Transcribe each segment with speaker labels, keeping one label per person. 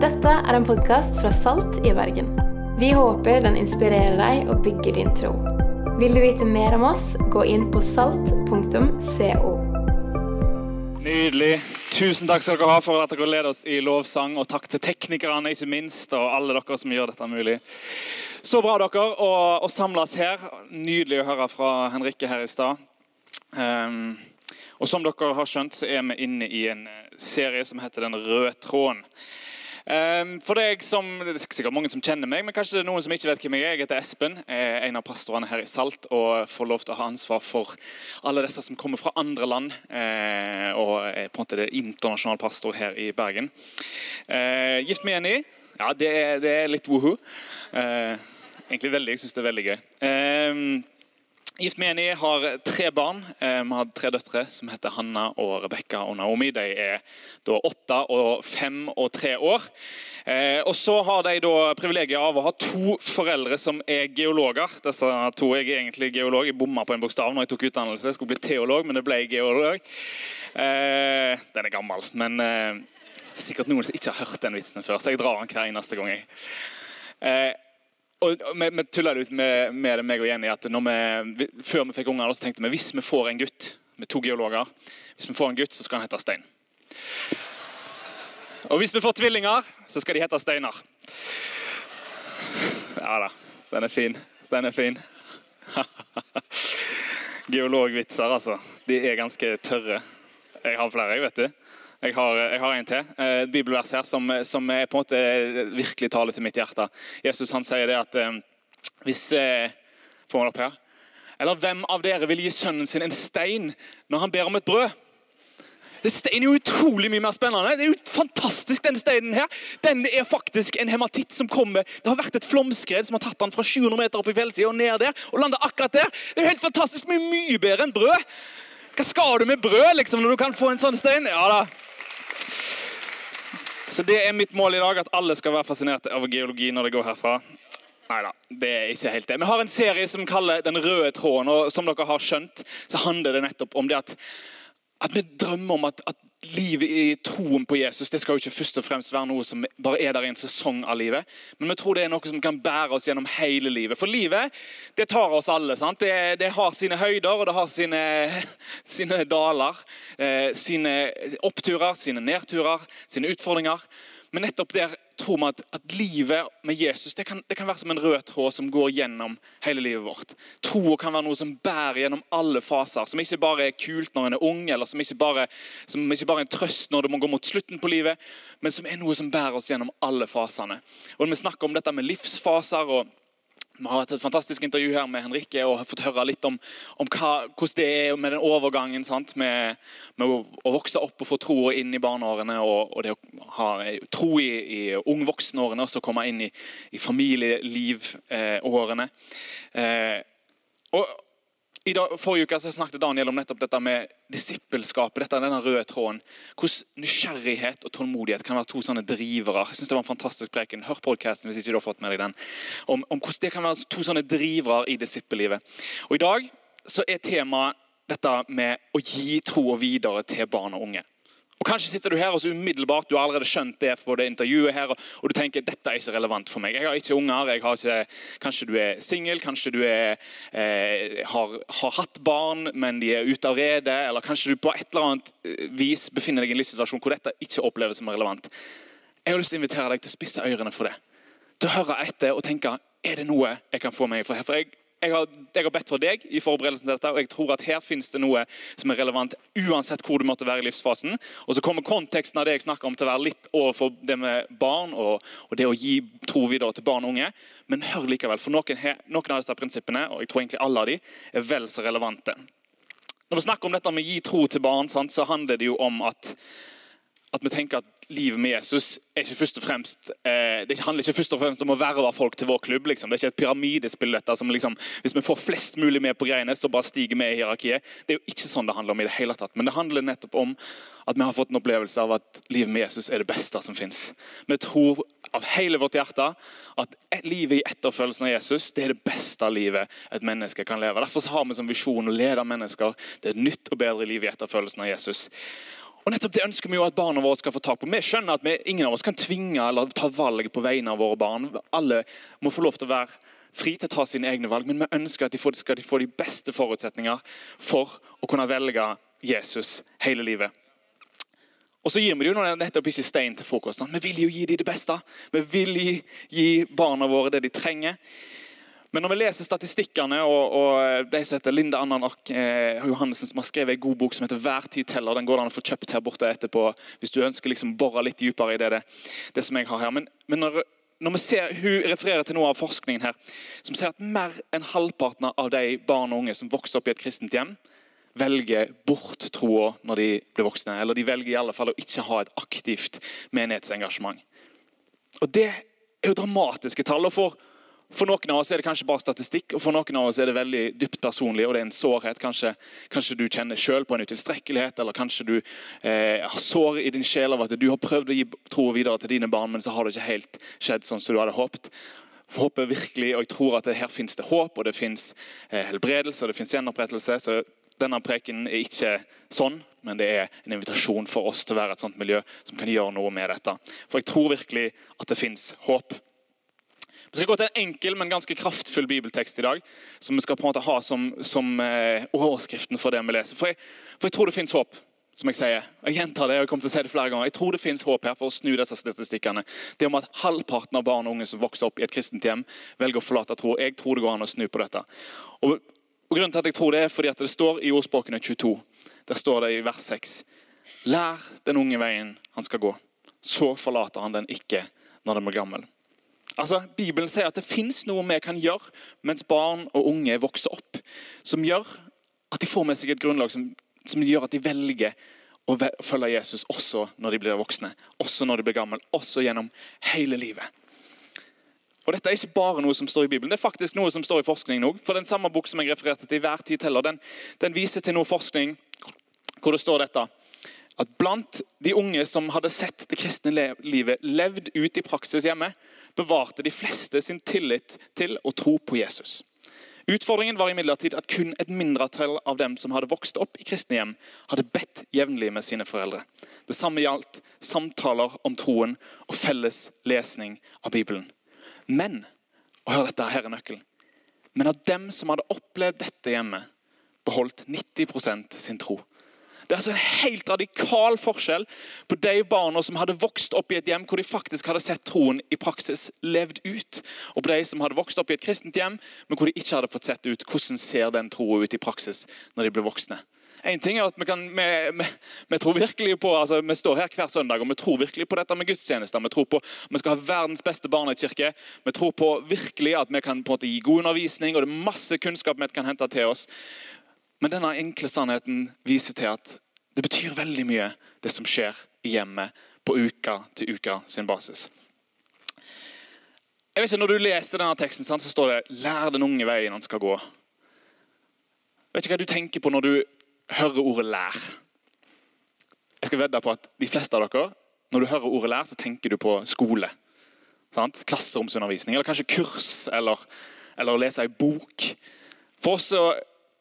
Speaker 1: Dette er en podkast fra Salt i Bergen. Vi håper den inspirerer deg og bygger din tro. Vil du vite mer om oss, gå inn på salt.co.
Speaker 2: Nydelig. Tusen takk skal dere ha for at dere leder oss i lovsang. Og takk til teknikerne, ikke minst, og alle dere som gjør dette mulig. Så bra dere å, å samles her. Nydelig å høre fra Henrikke her i stad. Um, og som dere har skjønt, så er vi inne i en serie som heter Den røde tråden. Ehm, for deg som, Det er sikkert mange som kjenner meg, men kanskje det er noen som ikke vet hvem jeg er. Jeg heter Espen, er en av pastorene her i Salt og får lov til å ha ansvar for alle disse som kommer fra andre land. Eh, og er på en måte det internasjonal pastor her i Bergen. Eh, gift med Jenny. Ja, det er, det er litt woho. Eh, egentlig veldig. Jeg syns det er veldig gøy. Gift med Eni har tre barn. Eh, vi har tre døtre som heter Hanna og Rebekka og Naomi. De er da åtte og fem og tre år. Eh, og så har de da privilegiet av å ha to foreldre som er geologer. Disse to Jeg er egentlig geolog. Jeg bomma på en bokstav når jeg tok utdannelse. Jeg skulle bli teolog, men det ble geolog. Eh, den er gammel, men sikkert noen som ikke har hørt den vitsen før, så jeg drar den hver eneste gang. jeg og Vi, tulla ut med, med, det, meg og Jenny, at vi, før vi fikk unger, så tenkte vi hvis vi får en gutt med to geologer, hvis vi får en gutt, så skal han hete Stein. Og hvis vi får tvillinger, så skal de hete Steinar. Ja da, den er fin. Den er fin. Geologvitser, altså. De er ganske tørre. Jeg har flere, jeg, vet du. Jeg har, jeg har, en til. Et bibelvers her som, som er på en måte virkelig taler til mitt hjerte. Jesus han sier det at eh, hvis eh, Får man opp her? Eller hvem av dere vil gi sønnen sin en stein når han ber om et brød? Stein er jo utrolig mye mer spennende. Det er jo fantastisk, denne steinen her. Den er faktisk en hematitt som kommer Det har vært et flomskred som har tatt den fra 700 meter opp i fjellsida og ned der. og landet akkurat der. Det er jo helt fantastisk mye, mye bedre enn brød. Hva skal du med brød liksom, når du kan få en sånn stein? Ja da, så det er mitt mål i dag, at alle skal være fascinert av geologi når det går herfra. Nei da, det er ikke helt det. Vi har en serie som kaller Den røde tråden. og Som dere har skjønt, så handler det nettopp om det at, at vi drømmer om at, at livet i troen på Jesus det skal jo ikke først og fremst være noe som bare er der i en sesong av livet. Men vi tror det er noe som kan bære oss gjennom hele livet. For livet det tar oss alle. sant? Det, det har sine høyder og det har sine, sine daler. Eh, sine oppturer, sine nedturer, sine utfordringer. Men nettopp der tror vi at, at livet med Jesus det kan, det kan, være som en rød tråd som går gjennom hele livet vårt. Troa kan være noe som bærer gjennom alle faser. Som ikke bare er kult når en er ung, eller som ikke bare, som ikke bare er en trøst når det må gå mot slutten på livet, men som er noe som bærer oss gjennom alle fasene. Og Når vi snakker om dette med livsfaser og vi har hatt et fantastisk intervju her med Henrikke og har fått høre litt om, om hva, hvordan det er med den overgangen sant? Med, med å, vokse opp og få troa inn i barneårene og, og, det å ha tro i, i ung voksenårene og så komme inn i, i familielivårene. Eh, og i dag, forrige uke så snakket Daniel om nettopp dette med disippelskapet. dette, denne røde tråden. Hvordan nysgjerrighet og tålmodighet kan være to sånne drivere. Jeg synes det var en fantastisk preken. Hør podcasten hvis ikke du har fått med deg den. Om, om hvordan det kan være to sånne drivere i disippellivet. I dag så er temaet dette med å gi troa videre til barn og unge. Og Kanskje sitter du her og så umiddelbart du har allerede skjønt det på det intervjuet her, og du tenker dette er ikke relevant for meg. Jeg har ikke unger. jeg har ikke, Kanskje du er singel, kanskje du er, eh, har, har, hatt barn, men de er ute av redet. Eller kanskje du på et eller annet eh, vis befinner deg i en livssituasjon hvor dette ikke oppleves som relevant. Jeg har lyst til å invitere deg til å spisse ørene for det. Til å høre etter og tenke er det noe jeg kan få meg for her. For jeg jeg har, jeg har, bedt for deg i forberedelsen til dette, og jeg tror at her finnes det noe som er relevant uansett hvor du måtte være i livsfasen. Og så kommer konteksten av det jeg snakker om til å være litt overfor det med barn og, og det å gi tro videre til barn og unge. Men hør likevel, for noen, her, noen av disse prinsippene og jeg tror egentlig alle av de, er vel så relevante. Når vi snakker om dette med å gi tro til barn, sant, så handler det jo om at, at vi tenker at livet med Jesus ikke fremst, eh, det handler ikke først og fremst om å verve folk til vår klubb. Liksom. Det er ikke et pyramidespill. dette som liksom, Hvis vi får flest mulig med på greiene, så bare stiger vi i hierarkiet. Det er jo ikke sånn det handler om i det hele tatt. Men det handler nettopp om at vi har fått en opplevelse av at livet med Jesus er det beste som fins. Vi tror av hele vårt hjerte at livet i etterfølgelsen av Jesus det er det beste livet et menneske kan leve. Derfor har vi som visjon å lede mennesker til et nytt og bedre liv i etterfølgelsen av Jesus. Og nettopp Det ønsker vi jo at barna våre skal få tak på. Vi skjønner at vi, ingen av oss kan tvinge eller ta valg på vegne av våre barn. Alle må få lov til å være fri til å ta sine egne valg, men vi ønsker at de får, skal de få de beste forutsetninger for å kunne velge Jesus hele livet. Og så gir vi jo nettopp ikke stein til frokosten. Vi vil jo gi dem det beste. Vi vil gi, gi barna våre det de trenger. Men når vi leser statistikkene, og, og de som heter Linda Anna eh, Johannessen, som har skrevet en god bok som heter 'Hver tid teller', den går det an å få kjøpt her borte etterpå hvis du ønsker liksom bore litt dypere i det, det, det som jeg har her. Men, men når, når, vi ser, Hun refererer til noe av forskningen her, som sier at mer enn halvparten av de barn og unge som vokser opp i et kristent hjem, velger bort troa når de blir voksne. Eller de velger i alle fall å ikke ha et aktivt menighetsengasjement. Og Det er jo dramatiske tall. og for for noen av oss er det kanskje bare statistikk, og for noen av oss er det veldig dypt personlig. og det er en sårhet. Kanskje, kanskje du kjenner selv på en utilstrekkelighet, eller kanskje du eh, har sår i din sjel av at du har prøvd å gi tro videre til dine barn, men så har det ikke helt skjedd sånn som du hadde håpet. Håper virkelig, og jeg tror at her finnes det håp, og det finnes eh, helbredelse og det finnes gjenopprettelse. så denne preken er ikke sånn, men det er en invitasjon for oss til å være et sånt miljø som kan gjøre noe med dette. For jeg tror virkelig at det fins håp. Vi skal gå til en enkel, men ganske kraftfull bibeltekst i dag. Som vi skal på en måte ha som, som eh, overskriften for det vi leser. For jeg, for jeg tror det fins håp. som Jeg sier. Jeg gjentar det, og jeg kommer til å si det flere ganger. Jeg tror det fins håp her for å snu disse statistikkene. Det om at halvparten av barn og unge som vokser opp i et kristent hjem, velger å forlate tro. Jeg tror det går an å snu på dette. Og, og grunnen til at jeg tror Det er fordi at det står i ordspråkene 22. Der står det i vers 6. Lær den unge veien han skal gå. Så forlater han den ikke når den blir gammel. Altså, Bibelen sier at det fins noe vi kan gjøre mens barn og unge vokser opp, som gjør at de får med seg et grunnlag som, som gjør at de velger å følge Jesus også når de blir voksne, også når de blir gamle, også gjennom hele livet. Og Dette er ikke bare noe som står i Bibelen, det er faktisk noe som står i forskning nå. For den samme bok som jeg refererte til hver tid teller, den, den viser til noe forskning hvor det står dette at blant de unge som hadde sett det kristne livet levd ut i praksis hjemme, bevarte de fleste sin tillit til å tro på Jesus. Utfordringen var imidlertid at kun et mindretall av dem som hadde vokst opp i kristne hjem, hadde bedt jevnlig med sine foreldre. Det samme gjaldt samtaler om troen og felles lesning av Bibelen. Men og hør dette, her er nøkkelen, men av dem som hadde opplevd dette hjemme, beholdt 90% sin tro. Det er altså en helt radikal forskjell på de barna som hadde vokst opp i et hjem hvor de faktisk hadde sett troen i praksis levd ut, og på de som hadde vokst opp i et kristent hjem, men hvor de ikke hadde fått sett ut hvordan ser den troen ut i praksis når de blir voksne. En ting er at Vi, kan, vi, vi, vi tror virkelig på, altså vi står her hver søndag og vi tror virkelig på dette med gudstjenester. Vi tror på vi skal ha verdens beste barnekirke. Vi tror på virkelig at vi kan på en måte gi god undervisning og det er masse kunnskap vi kan hente til oss. Men denne enkle sannheten viser til at det betyr veldig mye, det som skjer i hjemmet på uka til uka sin basis. Jeg vet ikke, Når du leser denne teksten, så står det 'lær den unge veien han skal gå'. Jeg vet ikke hva du tenker på når du hører ordet 'lær'. Jeg skal vedde på at de fleste av dere, når du hører ordet 'lær', så tenker du på skole. Sant? Klasseromsundervisning, eller kanskje kurs, eller, eller lese ei bok. For oss så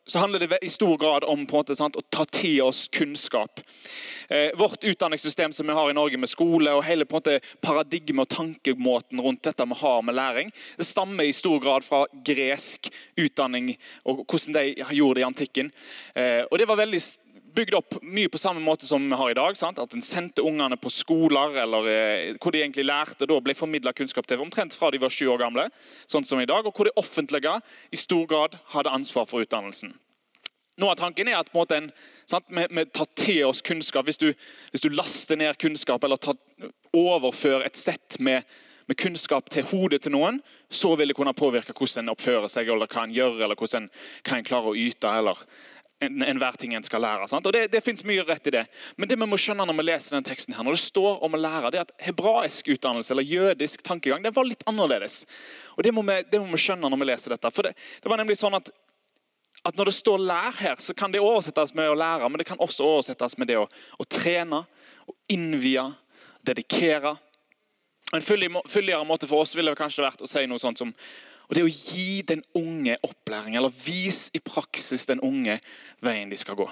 Speaker 2: så handler det i stor grad om måte, sant, å ta til oss kunnskap. Eh, vårt utdanningssystem som vi har i Norge med skole og hele måte, paradigmet og tankemåten rundt dette vi har med læring, det stammer i stor grad fra gresk utdanning og hvordan de gjorde det i antikken. Eh, og det var veldig bygd opp mye på samme måte som vi har i dag. Sant? At En sendte ungene på skoler eller eh, hvor de egentlig lærte da ble formidla kunnskap til omtrent fra de var sju år gamle. sånn som i dag, Og hvor det offentlige i stor grad hadde ansvar for utdannelsen. Noe av tanken er at på en, sant, vi, vi, tar til oss kunnskap. Hvis du, hvis du laster ned kunnskap eller tar, overfører et sett med, med, kunnskap til hodet til noen, så vil det kunne påvirke hvordan en oppfører seg, eller hva en gjør, eller hvordan en klarer å yte. eller enhver ting en skal lære. Sant? Og Det, det fins mye rett i det. Men det vi må skjønne når vi leser den teksten her, når det står om å lære, det er at hebraisk utdannelse eller jødisk tankegang det var litt annerledes. Og Det må vi, det må vi skjønne når vi leser dette. For det, det var nemlig sånn at, at Når det står 'lær' her, så kan det oversettes med å lære, men det kan også oversettes med det å, å trene, å innvie, dedikere. En fyldigere måte for oss ville kanskje vært å si noe sånt som og Det å gi den unge opplæring, eller vise i praksis den unge veien de skal gå.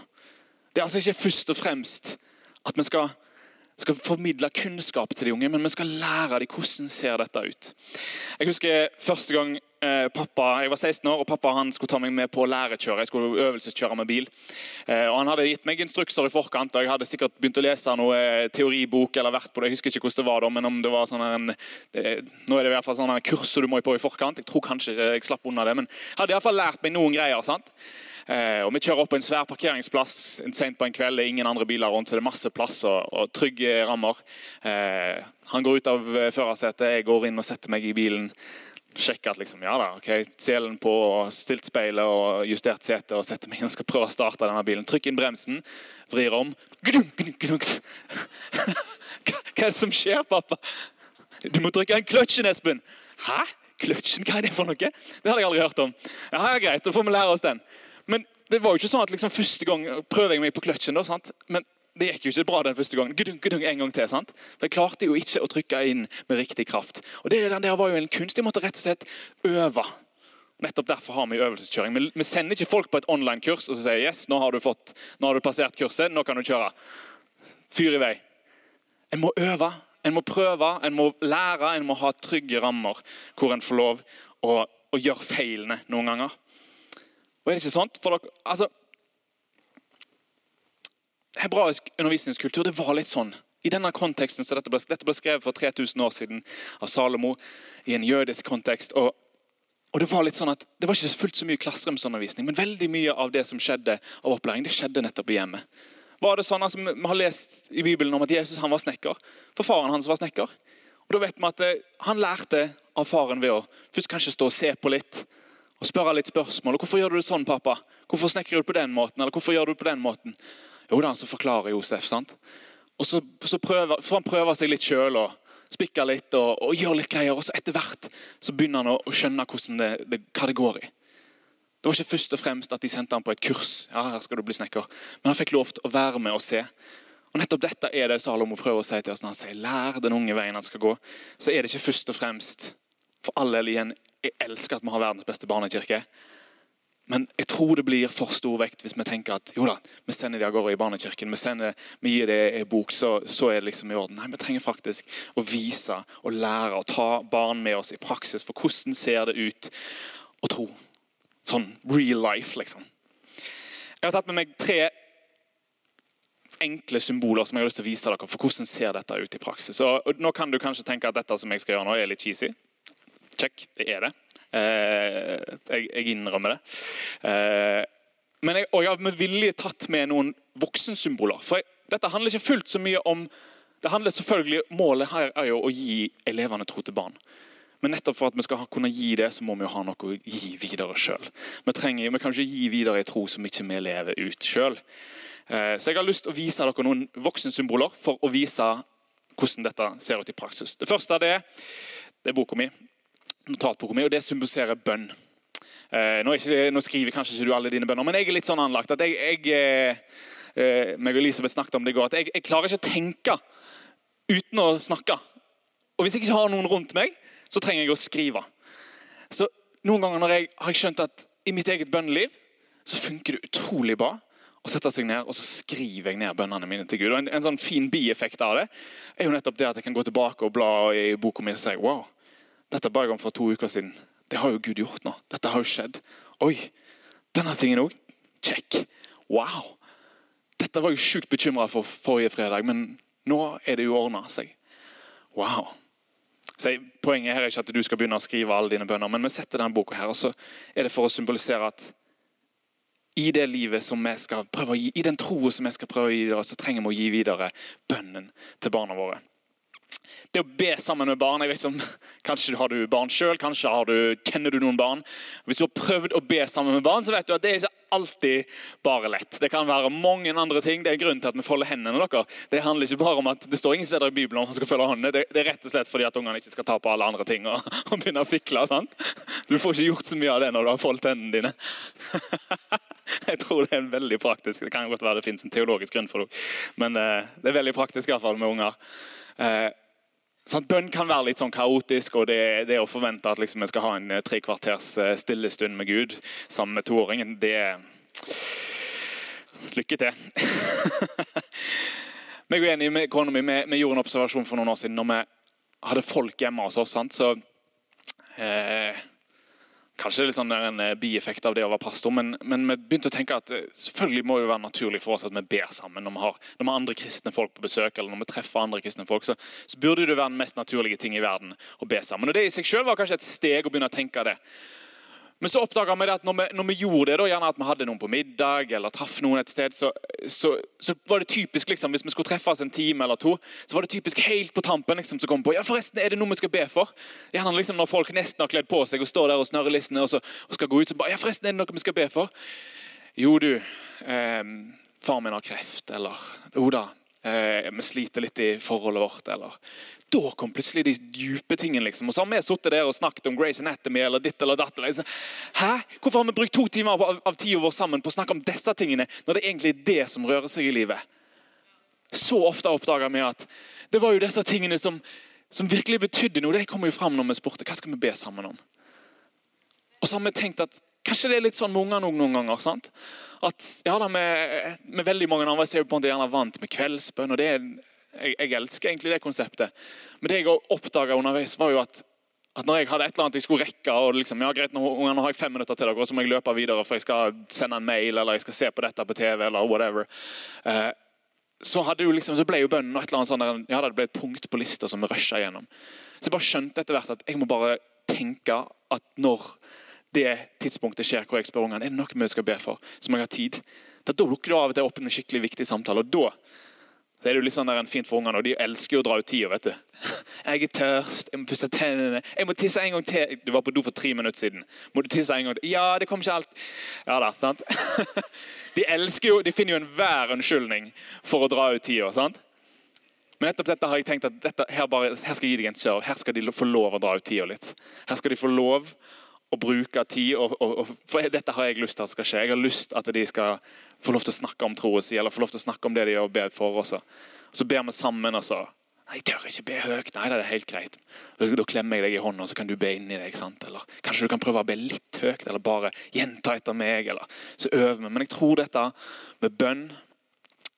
Speaker 2: Det er altså ikke først og fremst At vi skal, skal formidle kunnskap til de unge, men vi skal lære dem hvordan ser dette ut. Jeg husker første gang eh, pappa, Jeg var 16 år, og pappa han skulle ta meg med på å lærekjøre. Jeg skulle øvelseskjøre med bil. Eh, og Han hadde gitt meg instrukser i forkant, og jeg hadde sikkert begynt å lese noe eh, teoribok. eller vært på det, Jeg husker ikke hvordan det var da, men om det var sånn en, eh, nå er det i hvert fall sånn en kurs du må på i forkant. Jeg tror kanskje ikke jeg slapp unna det, men jeg hadde i hvert fall lært meg noen greier. sant? Eh, og Vi kjører opp på en svær parkeringsplass sent på en kveld. Det er ingen andre biler rundt, så det er masse plass og, og trygge rammer. Eh, han går ut av førersetet, jeg går inn og setter meg i bilen. Sjekker at liksom, ja da, ok, selen på, og stilt speilet og justert setet og setter meg inn og skal prøve å starte denne bilen. Trykk inn bremsen, vrir om. Hva er det som skjer, pappa? Du må trykke inn kløtsjen, Espen. Hæ? Kløtsjen, hva er det for noe? Det hadde jeg aldri hørt om. Ja, ja Greit, da får vi lære oss den. Men det var jo ikke sånn at liksom første gang prøver jeg meg på kløtsjen. da, sant? Men det gikk jo ikke bra den første gangen. Gudung, gudung, en gang til, sant? For Jeg klarte jo ikke å trykke inn med riktig kraft. Og det der var jo en kunst. Jeg måtte rett og slett øve. Nettopp derfor har vi øvelseskjøring. Vi sender ikke folk på et online-kurs og så sier yes, nå har du fått, nå har du passert kurset, nå kan du kjøre. Fyr i vei. En må øve, en må prøve, en må lære, en må ha trygge rammer hvor en får lov å, å gjøre feilene noen ganger. Og er det ikke sånt? For dere, altså, Hebraisk undervisningskultur det var litt sånn. I denne konteksten så dette ble, dette ble skrevet for 3000 år siden av Salomo i en jødisk kontekst. og og Det var litt sånn at det var ikke fullt så mye klasseromsundervisning, men veldig mye av det som skjedde av opplæring, det skjedde nettopp i hjemmet. Var det sånn, altså, Vi har lest i Bibelen om at Jesus han var snekker, for faren hans var snekker. Og da vet vi at eh, Han lærte av faren ved å først kanskje stå og se på litt og spørre litt spørsmål. Og 'Hvorfor gjør du det sånn, pappa? Hvorfor snekrer du på den måten?' Eller 'Hvorfor gjør du det på den måten?' Jo da, så forklarer Josef. sant? Og så, så prøver, får han prøve seg litt sjøl og spikke litt og, og gjøre litt greier. Og så etter hvert så begynner han å, å skjønne det, det, hva det går i. Det var ikke først og fremst at de sendte han på et kurs. ja, her skal du bli snekker. Men han fikk lov til å være med og se. Og Nettopp dette er det Salomo prøver å si til oss når han sier lær den unge veien han skal gå. Så er det ikke først og fremst for all del igjen Jeg elsker at vi har verdens beste barnekirke. Men jeg tror det blir for stor vekt hvis vi tenker at jo da, vi sender de av gårde i barnekirken, vi, sender, vi gir det en bok, så, så, er det liksom i orden. Nei, Vi trenger faktisk å vise og lære og ta barn med oss i praksis. For hvordan ser det ut å tro? Sånn real life, liksom. Jeg har tatt med meg tre enkle symboler som jeg har lyst til å vise dere for hvordan ser dette ut i praksis. Og, Nå kan du kanskje tenke at dette som jeg skal gjøre nå, er litt cheesy. Check, det er det. Eh, jeg, jeg, innrømmer det. Eh, men jeg, og jeg har med vilje tatt med noen voksensymboler. For jeg, dette handler ikke fullt så mye om det handler selvfølgelig, Målet her er jo å gi elevene tro til barn. Men nettopp for at vi skal kunne gi det, så må vi jo ha noe å gi videre sjøl. Vi, trenger, vi kan ikke gi videre en tro som ikke vi lever ut sjøl. Eh, så jeg har lyst til å vise dere noen voksensymboler for å vise hvordan dette ser ut i praksis. Det første det, det er boka mi notatboka mi, og det symboliserer bønn. Eh, nå, ikke, nå, skriver kanskje ikke du alle dine bønner, men jeg er litt sånn anlagt at jeg, jeg eh, eh meg og Elisabeth snakket om det i går, at jeg, jeg, klarer ikke å tenke uten å snakke. Og hvis jeg ikke har noen rundt meg, så trenger jeg å skrive. Så Noen ganger når jeg har skjønt at i mitt eget bønneliv så funker det utrolig bra å sette seg ned og så skriver jeg ned bønnene mine til Gud. Og En, en sånn fin bieffekt av det er jo nettopp det at jeg kan gå tilbake og bla i boka mi og si wow, dette ba jeg om for to uker siden. Det har jo Gud gjort nå. Dette har jo skjedd. Oi, denne tingen òg. Check. Wow. Dette var jeg sjukt bekymra for forrige fredag, men nå er det jo ordna seg. Wow. Så Poenget her er ikke at du skal begynne å skrive alle dine bønner, men vi setter denne boka her, og så er det for å symbolisere at i det livet som vi skal prøve å gi, i den troen som vi skal prøve å gi, så trenger vi å gi videre bønnen til barna våre det å be sammen med barn jeg vet ikke om, Kanskje har du barn sjøl, kanskje du, kjenner du noen barn. Hvis du har prøvd å be sammen med barn, så vet du at det er ikke alltid bare lett. Det kan være mange andre ting. Det er grunnen til at vi folder hendene. dere. Det handler ikke bare om at det står ingen steder i Bibelen om man skal følge håndene. Det, det, er rett og slett fordi at ungene ikke skal ta på alle andre ting og, og begynne å fikle. sant? Du får ikke gjort så mye av det når du har foldet hendene dine. Jeg tror det er veldig praktisk Det kan godt være det finnes en teologisk grunn for det, men eh, det er veldig praktisk i hvert fall med unger. Sånn, bønn kan være litt sånn kaotisk, og det, det å forvente at liksom, vi skal ha en eh, tre kvarters eh, stillestund med Gud sammen med toåringen, det Lykke til. jeg er enig med kona mi vi, vi gjorde en observasjon for noen år siden når vi hadde folk hjemme hos oss. sant? Så eh, Kanskje litt sånn en eh, bieffekt av det å være pastor, men, men, vi begynte å tenke at eh, selvfølgelig må det være naturlig for oss at vi ber sammen når vi har, når vi har andre kristne folk på besøk. eller når vi treffer andre kristne folk, så, så, burde det være den mest naturlige ting i verden å be sammen. Og Det i seg selv var kanskje et steg å begynne å tenke det. Men så oppdaga vi at når vi, når vi, gjorde det, da, gjerne at vi hadde noen på middag eller traff noen et sted, så, så, så var det typisk liksom, hvis vi skulle treffes en time eller to, så var det typisk helt på tampen liksom, som kom på ja forresten, er det noe vi skal be for. Gjerne liksom Når folk nesten har kledd på seg og står der og snørrer lissene og, og, skal gå ut, så bare ja forresten, er det noe vi skal be for. Jo, du. Eh, far min har kreft. Eller jo da, eh, vi sliter litt i forholdet vårt. Eller da kom plutselig de dype tingene. liksom. Og så har vi sittet der og snakket om Grace Anatomy eller ditt eller datt. Liksom. Hæ? Hvorfor har vi brukt to timer av, av tida vår sammen på å snakke om disse tingene, når det egentlig er det som rører seg i livet? Så ofte oppdager vi at det var jo disse tingene som, som virkelig betydde noe. Det kommer jo fram når vi spurte hva skal vi be sammen om. Og så har vi tenkt at kanskje det er litt sånn med unger noen ganger. sant? At ja da, med, med veldig mange andre er vi på en måte gjerne vant med kveldsbønn. og det er jeg, jeg, elsker egentlig det konseptet. Men det jeg oppdaga underveis, var jo at, at, når jeg hadde et eller annet jeg skulle rekke og liksom, ja greit, nå, nå har jeg fem minutter til dere, og så må jeg løpe videre for jeg skal sende en mail eller jeg skal se på dette på TV, eller whatever. Eh, så, liksom, så, ble jo bønnen og et eller annet sånn ja, det ble et punkt på lista som vi rusha gjennom. Så jeg bare skjønte etter hvert at jeg må bare tenke at når det tidspunktet skjer hvor jeg spør ungene er det noe vi skal be for, så må jeg ha tid. Da dukker det av og til opp en skikkelig viktig samtale. og da så er det jo litt sånn der en fint for ungene, og De elsker jo å dra ut tida. vet du. Jeg er tørst, jeg må pusse tennene. Jeg må tisse en gang til. Du var på do for tre minutter siden. Må du tisse en gang til? Ja, det kom ikke alt. Ja da, sant? De elsker jo, de finner jo enhver unnskyldning for å dra ut tida. sant? Men nettopp dette har jeg tenkt at dette, her, bare, her, skal jeg gi deg en serve. Her skal de få lov å dra ut tida litt. Her skal de få lov å bruke tid. Og, og, og, for dette har jeg lyst til at skal skje. Jeg har lyst at de skal få lov til å snakke om troen sin, eller få lov til å snakke om det de gjør bedt for. Også. Så ber vi sammen. og så Nei, jeg tør ikke be høyt. Nei, det er helt greit. Da klemmer jeg deg i hånda, så kan du be inni deg. sant? Eller kanskje du kan prøve å be litt høyt, eller bare gjenta etter meg. eller Så øver vi. Men jeg tror dette med bønn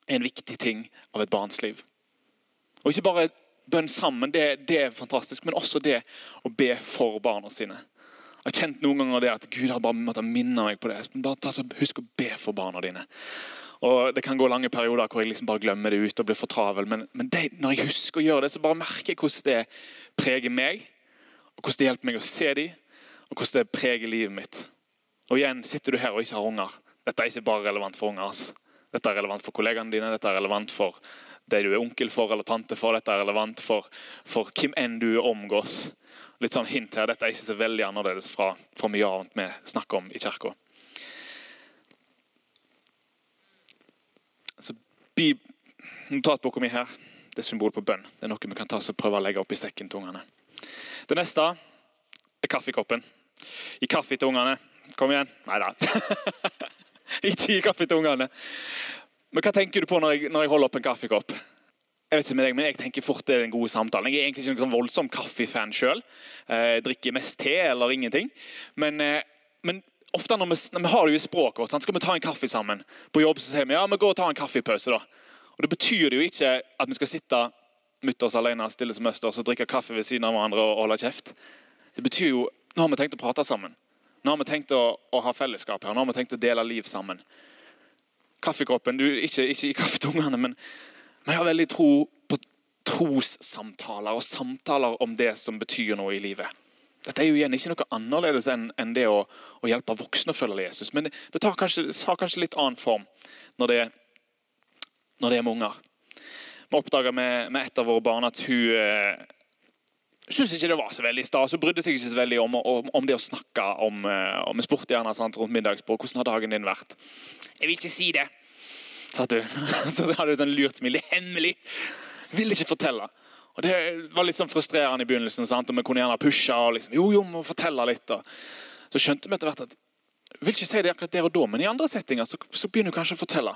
Speaker 2: er en viktig ting av et barns liv. Og ikke bare bønn sammen, det, det er fantastisk, men også det å be for barna sine. Jeg har kjent noen ganger det at Gud har bare måttet minne meg på det. Bare Husk å be for barna dine. Og Det kan gå lange perioder hvor jeg liksom bare glemmer det ut og blir for travel. Men, men det, når jeg husker å gjøre det, så bare merker jeg hvordan det preger meg. Og hvordan det hjelper meg å se dem, og hvordan det preger livet mitt. Og igjen, Sitter du her og ikke har unger, dette er ikke bare relevant for unger. Altså. Dette er relevant for kollegaene dine, dette er relevant for det du er onkel for eller tante for. Dette er relevant for, for hvem enn du omgås litt sånn hint her, Dette er ikke så veldig annerledes fra, fra mye annet vi snakker om i kirka. Notatboka mi her det er symbol på bønn. Det er noe vi kan ta og prøve å legge opp i sekken til ungene. Det neste er kaffekoppen. Gi kaffe til ungene. Kom igjen. Nei da. ikke gi kaffe til ungene. Men hva tenker du på når jeg, når jeg holder opp en kaffekopp? Jeg vet ikke med deg, men jeg tenker fort det er den gode samtalen. Jeg er egentlig ikke noen sånn voldsom kaffefan sjøl. Eh, drikker mest te eller ingenting. Men, eh, men ofte når vi, når vi, har det jo i språket vårt, skal vi ta en kaffe sammen. På jobb så sier vi ja, vi går og tar en kaffepause. da. Og Det betyr jo ikke at vi skal sitte mutters alene stille som østers og drikke kaffe ved siden av hverandre og holde kjeft. Det betyr jo nå har vi tenkt å prate sammen. Nå har vi tenkt å, å ha fellesskap her. Nå har vi tenkt å dele liv sammen. Kaffekroppen, du, Ikke, ikke i kaffetungene, men men jeg har veldig tro på trossamtaler og samtaler om det som betyr noe i livet. Dette er jo igjen ikke noe annerledes enn, det å, å, hjelpe voksne å følge Jesus. Men det, tar kanskje, tar kanskje litt annen form når det, når det er med unger. Vi oppdaga med, med, et av våre barn at hun eh, syntes ikke det var så veldig stas. Hun brydde seg ikke så veldig om, om, om det å snakke om, eh, om sport gjerne, sant, rundt middagsbord. Hvordan har dagen din vært? Jeg vil ikke si det satt du. Så det hadde du sånn lurt smil. Det er hemmelig! Vil ikke fortelle. Og Det var litt sånn frustrerende i begynnelsen. sant? Og Vi kunne gjerne pushe og liksom, jo, jo, må fortelle litt. Og så skjønte vi etter hvert at jeg vil ikke si det akkurat der og da, men i andre settinger så, så begynner du kanskje å fortelle.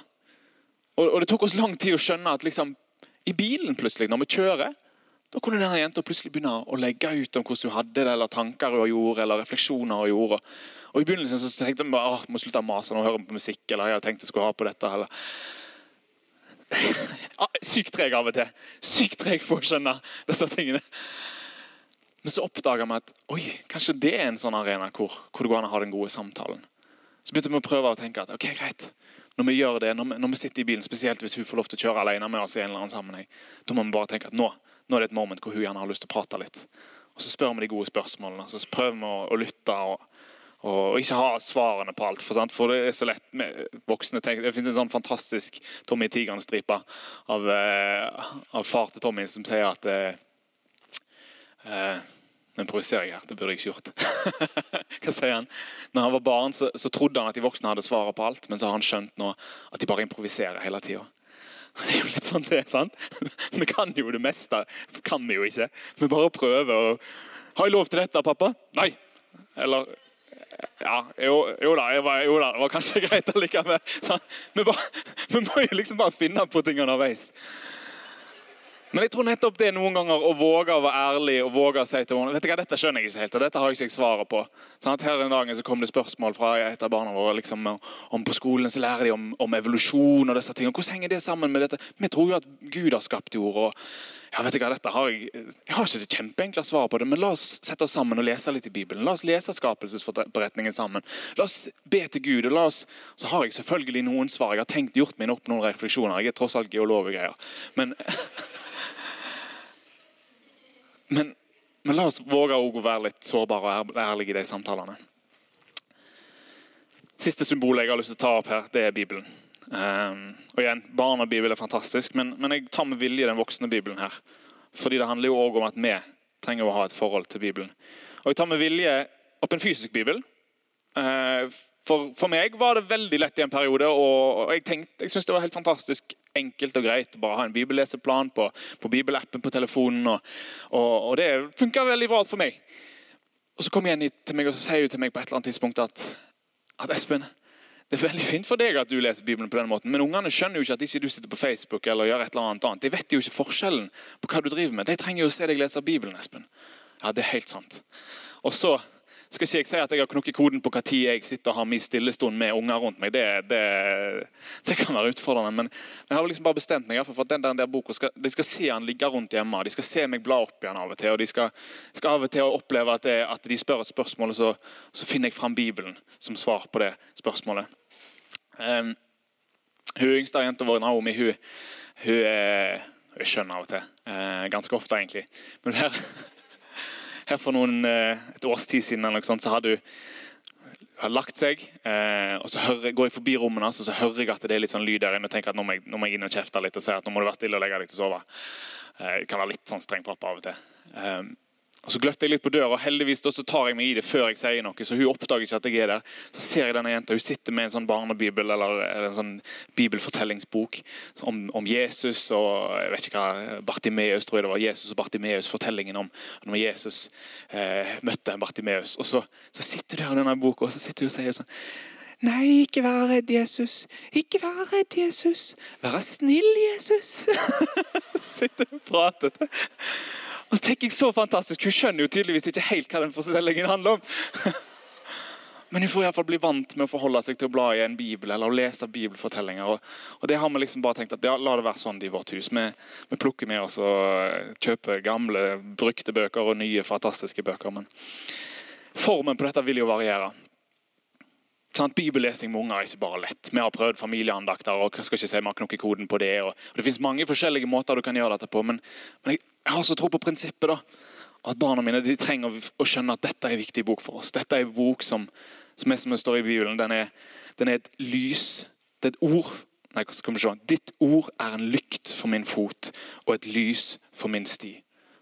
Speaker 2: Og, og, Det tok oss lang tid å skjønne at liksom, i bilen plutselig, når vi kjører, da kunne denne jenta plutselig begynne å legge ut om hvordan hun hadde det, eller tanker hun gjorde, eller refleksjoner hun gjorde. Og I begynnelsen så tenkte jeg bare, må slutte å mase og høre på musikk. eller jeg hadde tenkt jeg skulle ha på dette. Eller. Ah, sykt treg av og til. Sykt treg for å skjønne disse tingene. Men så oppdaga vi at oi, kanskje det er en sånn arena hvor, hvor det går an å ha den gode samtalen. Så begynte vi å prøve å tenke at ok, greit, når vi gjør det, når vi, når vi sitter i bilen, spesielt hvis hun får lov til å kjøre alene med oss i en eller annen sammenheng, da må vi bare tenke at nå, nå er det et moment hvor hun gjerne har lyst til å prate litt. Og så spør vi de gode spørsmålene, så prøver vi å, å lytte. og og ikke ha svarene på alt. For, for det er så lett med voksne tenk. Det finnes en sånn fantastisk Tommy Tigeren-stripe av, eh, av, far til Tommy som sier at eh, eh, Nå improviserer jeg her. Det burde jeg ikke gjort. Hva sier han? Når han var barn, så, så, trodde han at de voksne hadde svaret på alt, men så har han skjønt nå at de bare improviserer hele tida. Det er jo litt sånn det er, sant? Vi kan jo det meste. Kan vi jo ikke. Vi bare prøver å Har jeg lov til dette, pappa? Nei. Eller ja, jo, jo, da, var, jo, da, det var kanskje greit allikevel. Vi, vi må jo liksom bare finne på ting underveis. Men jeg tror nettopp det noen ganger å våge å være ærlig og våge å si til henne vet du hva, dette skjønner jeg ikke helt, og dette har jeg ikke svaret på. Sånn at her en dag så kom det spørsmål fra et av barna våre liksom, om på skolen så lærer de om, om evolusjon og disse tingene. Hvordan henger det sammen med dette? Vi tror jo at Gud har skapt jord. og ja, vet du hva, dette har Jeg jeg har ikke det kjempeenkle svaret på det, men la oss sette oss sammen og lese litt i Bibelen. La oss lese skapelsesberetningen sammen. La oss be til Gud. og la oss, Så har jeg selvfølgelig noen svar. Jeg har tenkt gjort meg opp noen refleksjoner. Jeg er tross alt geolog og greier. Men Men, men la oss våge å være litt sårbare og ærlige i de samtalene. Siste symbolet jeg har lyst til å ta opp her, det er Bibelen. Um, og igjen, Barnebibel er fantastisk, men, men, jeg tar med vilje den voksne Bibelen her. Fordi det handler jo òg om at vi trenger å ha et forhold til Bibelen. Og jeg tar med vilje opp en fysisk bibel. Uh, for, for, meg var det veldig lett i en periode, og, jeg, tenkte, jeg syntes det var helt fantastisk enkelt og greit å bare ha en bibelleseplan på, på bibelappen på telefonen. Og, og, og det funka veldig bra for meg. Og Så kom Jenny til meg og så sier hun til meg på et eller annet tidspunkt at, at Espen, det er veldig fint for deg at du leser Bibelen på den måten, men ungene skjønner jo ikke at ikke du sitter på Facebook eller gjør et eller annet annet. De vet jo ikke forskjellen på hva du driver med. De trenger jo å se deg lese Bibelen. Espen. Ja, det er helt sant. Og så skal ikke jeg si at jeg har knukket koden på når jeg sitter og har min stillestund med unger rundt meg. Det, det, det, kan være utfordrende. Men jeg har liksom bare bestemt meg for at den der, der boka skal, de skal se han ligge rundt hjemme. De skal se meg bla opp igjen av og til. Og de skal, skal av og til oppleve at, det, at, de spør et spørsmål, og så, så, finner jeg fram Bibelen som svar på det spørsmålet. Um, hun yngste jenta vår, Naomi, hun, hun, hun er skjønn av og til. Uh, ganske ofte, egentlig. Men her her for noen, eh, et års tid siden eller noe sånt, så har du har lagt seg, eh, og så hører, går jeg forbi rommene og så hører jeg at det er litt sånn lyd der inne. og tenker at nå må, jeg, nå må jeg inn og kjefte litt og si at nå må du være stille og legge deg til å sove. Eh, jeg kan være litt sånn streng pappa av og til. Og Så gløtter jeg litt på døra, og heldigvis da, så tar jeg meg i det før jeg sier noe. Så hun oppdager ikke at jeg er der. Så ser jeg denne jenta, hun sitter med en sånn barnebibel eller, eller en sånn bibelfortellingsbok om, om, Jesus og jeg vet ikke hva, Bartimeus, tror jeg det var. Jesus og Bartimeus, fortellingen om når Jesus eh, møtte Bartimeus. Og så, så sitter du der i denne boka og så sitter hun og sier sånn Nei, ikke vær redd, Jesus. Ikke vær redd, Jesus. Vær snill, Jesus. sitter hun og prater. Og så tenker jeg så fantastisk, Hun skjønner jo tydeligvis ikke helt hva den fortellingen handler om. Men hun får i hvert fall bli vant med å forholde seg til å bla i en bibel eller å lese bibelfortellinger. Og, og det har vi liksom bare tenkt at ja, La det være sånn i vårt hus. Vi, vi plukker med oss og kjøper gamle, brukte bøker og nye, fantastiske bøker. Men formen på dette vil jo variere. Sånn, bibellesing med unger er ikke bare lett. Vi har prøvd familieandakter. og skal ikke si vi har knokket koden på det. Og, og Det finnes mange forskjellige måter du kan gjøre dette på. Men, men jeg, jeg har så tro på prinsippet. da, At barna mine de trenger å skjønne at dette er en viktig bok for oss. Dette er en bok som, som, er, som det står i Bibelen, den er, den er, et lys. Det er et ord. Nei, skal vi se. Ditt ord er en lykt for min fot og et lys for min sti.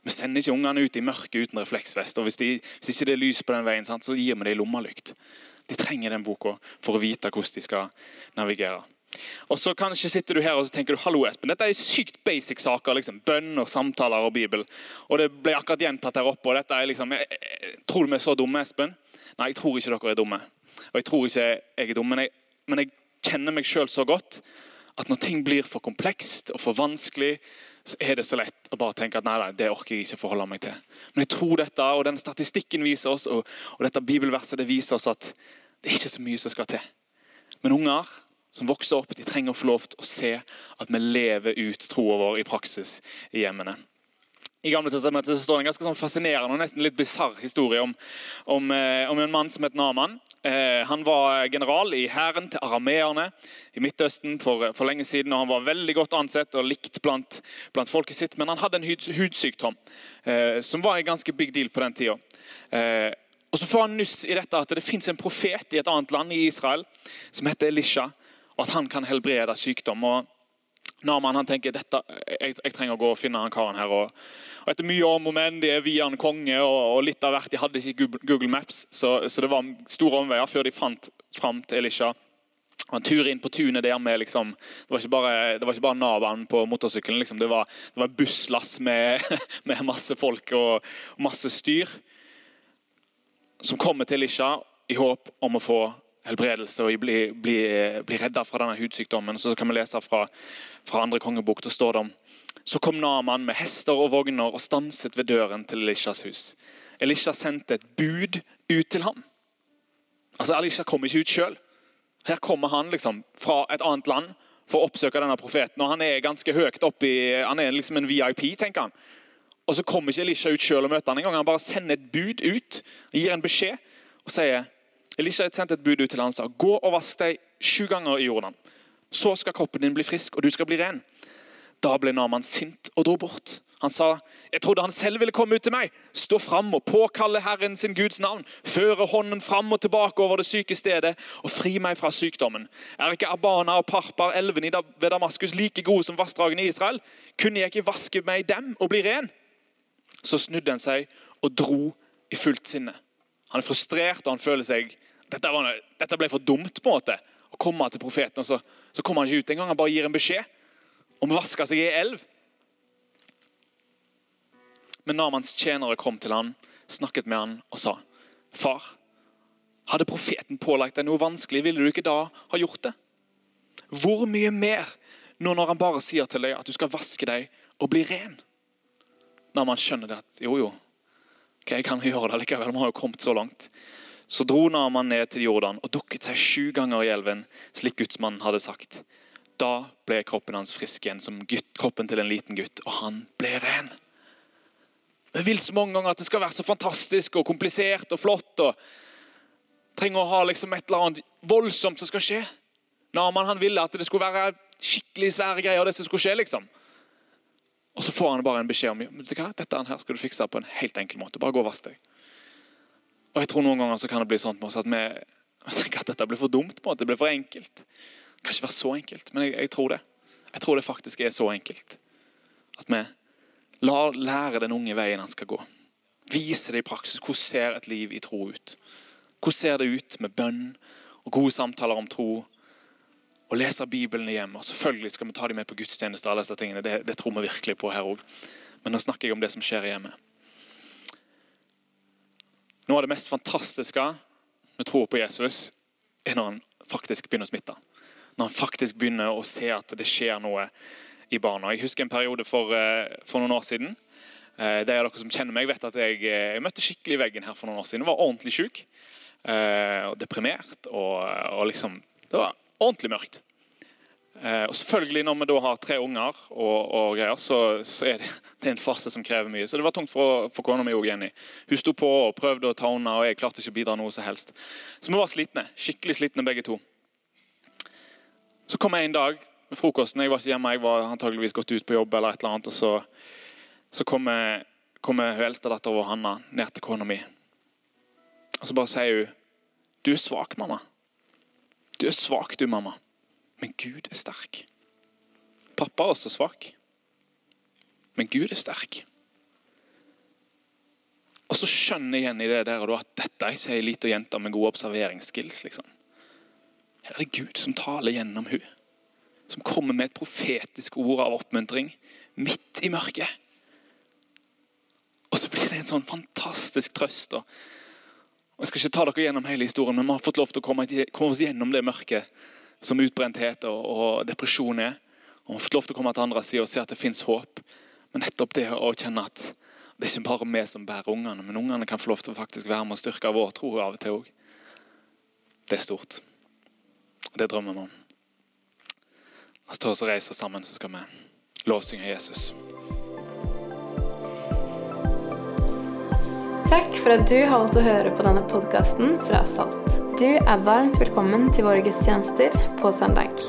Speaker 2: Vi sender ikke ungene ut i mørket uten refleksvest. og Hvis, de, hvis ikke det er lys på den veien, så gir vi dem lommelykt. De trenger den boka for å vite hvordan de skal navigere. Og så kanskje sitter du her og tenker du, hallo Espen, dette er sykt basic saker. liksom, Bønn og samtaler og Bibel. Og det ble akkurat gjentatt her oppe. og dette er liksom, jeg, jeg, Tror du vi er så dumme, Espen? Nei, jeg tror ikke dere er dumme. Og jeg tror ikke jeg er dum, men jeg, men jeg kjenner meg sjøl så godt at når ting blir for komplekst og for vanskelig, så er det så lett å bare tenke at nei, nei, det orker jeg ikke forholde meg til. Men jeg tror dette, og den statistikken viser oss, og, og dette bibelverset det viser oss at det er ikke så mye som skal til. Men unger som vokser opp, de trenger å få lov til å se at vi lever ut troa vår i praksis i hjemmene. I Gamle testamentet står det en ganske sånn fascinerende og nesten litt bisarr historie om, om, eh, om, en mann som het Naman. Eh, han var general i hæren til arameerne i Midtøsten for, for, lenge siden. og Han var veldig godt ansett og likt blant, blant folket sitt, men han hadde en hud, hudsykdom eh, som var en ganske big deal på den tida. Og så får han nyss i dette at det fins en profet i et annet land, i Israel, som heter Elisha, og at han kan helbrede sykdom. og Naman han tenker dette, jeg, jeg, trenger å gå og finne han karen her. Og, og Etter mye om og men, de er via en konge og, og, litt av hvert. De hadde ikke Google Maps, så, så det var store omveier før de fant fram til Elisha. Han turer inn på tunet der med liksom, Det var ikke bare, det bare Naban på motorsykkelen. Liksom, det, var, var busslass med, med, masse folk og, og masse styr. Som kommer til Elisha i håp om å få helbredelse og bli, bli, bli redda fra denne hudsykdommen. Så kan vi lese fra, fra andre kongebok. Da står det om så kom Naman med hester og vogner og stanset ved døren til Elishas hus. Elisha sendte et bud ut til ham. Altså, Elisha kom ikke ut sjøl. Her kommer han liksom fra et annet land for å oppsøke denne profeten. og Han er ganske høyt oppi, han er liksom en VIP, tenker han. Og Så kommer ikke Elisha ut sjøl og møter han en gang. Han bare sender et bud ut, gir en beskjed og sier Elisha hadde sendt et bud ut til han sa, gå og vask deg sju ganger i Jordan. Så skal kroppen din bli frisk, og du skal bli ren. Da ble Naman sint og dro bort. Han sa, jeg trodde han selv ville komme ut til meg, stå fram og påkalle Herren sin Guds navn, føre hånden fram og tilbake over det syke stedet og fri meg fra sykdommen. Er ikke Abana og Parpar, elven ved Damaskus, like gode som vassdragene i Israel? Kunne jeg ikke vaske meg i dem og bli ren? Så snudde han seg og dro i fullt sinne. Han er frustrert og han føler seg dette, var, dette, ble for dumt på en måte, å komme til profeten. og så, så kommer han ikke ut engang. Han bare gir en beskjed om å vaske seg i elv. Men Namans tjenere kom til han, snakket med han og sa, 'Far, hadde profeten pålagt deg noe vanskelig, ville du ikke da ha gjort det?' Hvor mye mer nå når han bare sier til deg at du skal vaske deg og bli ren? Naman skjønner det at jo, jo, okay, jeg kan gjøre det likevel. Vi har jo kommet så langt. Så dro Naman ned til Jordan og dukket seg sju ganger i elven, slik gudsmannen hadde sagt. Da ble kroppen hans frisk igjen, som gutt, kroppen til en liten gutt, og han ble ren. Vi vil så mange ganger at det skal være så fantastisk og komplisert og flott. og Trenger å ha liksom et eller annet voldsomt som skal skje. Naman han ville at det skulle være skikkelig svære greier. det som skulle skje liksom. Og så får han bare en beskjed om dette her skal du fikse på en helt enkel måte. Bare gå og vask deg. Og jeg tror Noen ganger så kan det bli sånn med oss at vi tenker at dette blir for dumt. på at Det blir for enkelt. Det kan ikke være så enkelt, men jeg, jeg, tror det. Jeg tror det faktisk er så enkelt. At vi lar lærer den unge veien han skal gå. Viser det i praksis. Hvordan ser et liv i tro ut? Hvordan ser det ut med bønn og gode samtaler om tro? Og lese Bibelen hjemme. Og selvfølgelig skal vi ta dem med på gudstjenester. alle disse tingene. Det, det tror vi virkelig på her òg. Men nå snakker jeg om det som skjer hjemme. Noe av det mest fantastiske med tro på Jesus, er når han faktisk begynner å smitte. Når han faktisk begynner å se at det skjer noe i barna. Jeg husker en periode for, eh, for noen år siden. Eh, de av dere som kjenner meg, vet at jeg, eh, jeg møtte skikkelig veggen her for noen år siden. Jeg var ordentlig syk og deprimert. Og, og liksom, det var ordentlig mørkt. Eh, og selvfølgelig Når vi da har tre unger, og, og greier, så, så, er det, det er en fase som krever mye. Så det var tungt for, for kona mi òg, Jenny. Hun sto på og prøvde å ta unna, og jeg klarte ikke å bidra noe som helst. Så vi var slitne. Skikkelig slitne begge to. Så kom jeg en dag med frokosten. Jeg var ikke hjemme, jeg var antageligvis gått ut på jobb. eller et eller annet, og Så, så kommer kom hun eldstedatteren vår, Hanna, ned til kona mi. Og så bare sier hun Du er svak, mamma. Du er svak, du, mamma. Men Gud er sterk. Pappa er også svak. Men Gud er sterk. Og så skjønner jeg igjen i det der at dette er ikke ei lita jente med gode observeringsskills. liksom. Her er det Gud som taler gjennom hun. Som kommer med et profetisk ord av oppmuntring midt i mørket. Og så blir det en sånn fantastisk trøst. Og jeg skal ikke ta dere gjennom hele historien, men vi har fått lov til å komme oss gjennom det mørket som utbrenthet og, og depresjon er. Og har fått lov til å komme til andre sida og se at det fins håp. Men nettopp det å kjenne at det er ikke bare vi som bærer ungene, men ungene kan få lov til å faktisk være med og styrke vår tro av og til òg. Det er stort. Og det drømmer vi om. La oss ta oss og reise sammen, så skal vi lovsynge Jesus.
Speaker 1: Takk for at du har valgt å høre på denne podkasten fra Salt. Du er varmt velkommen til våre gudstjenester på søndag.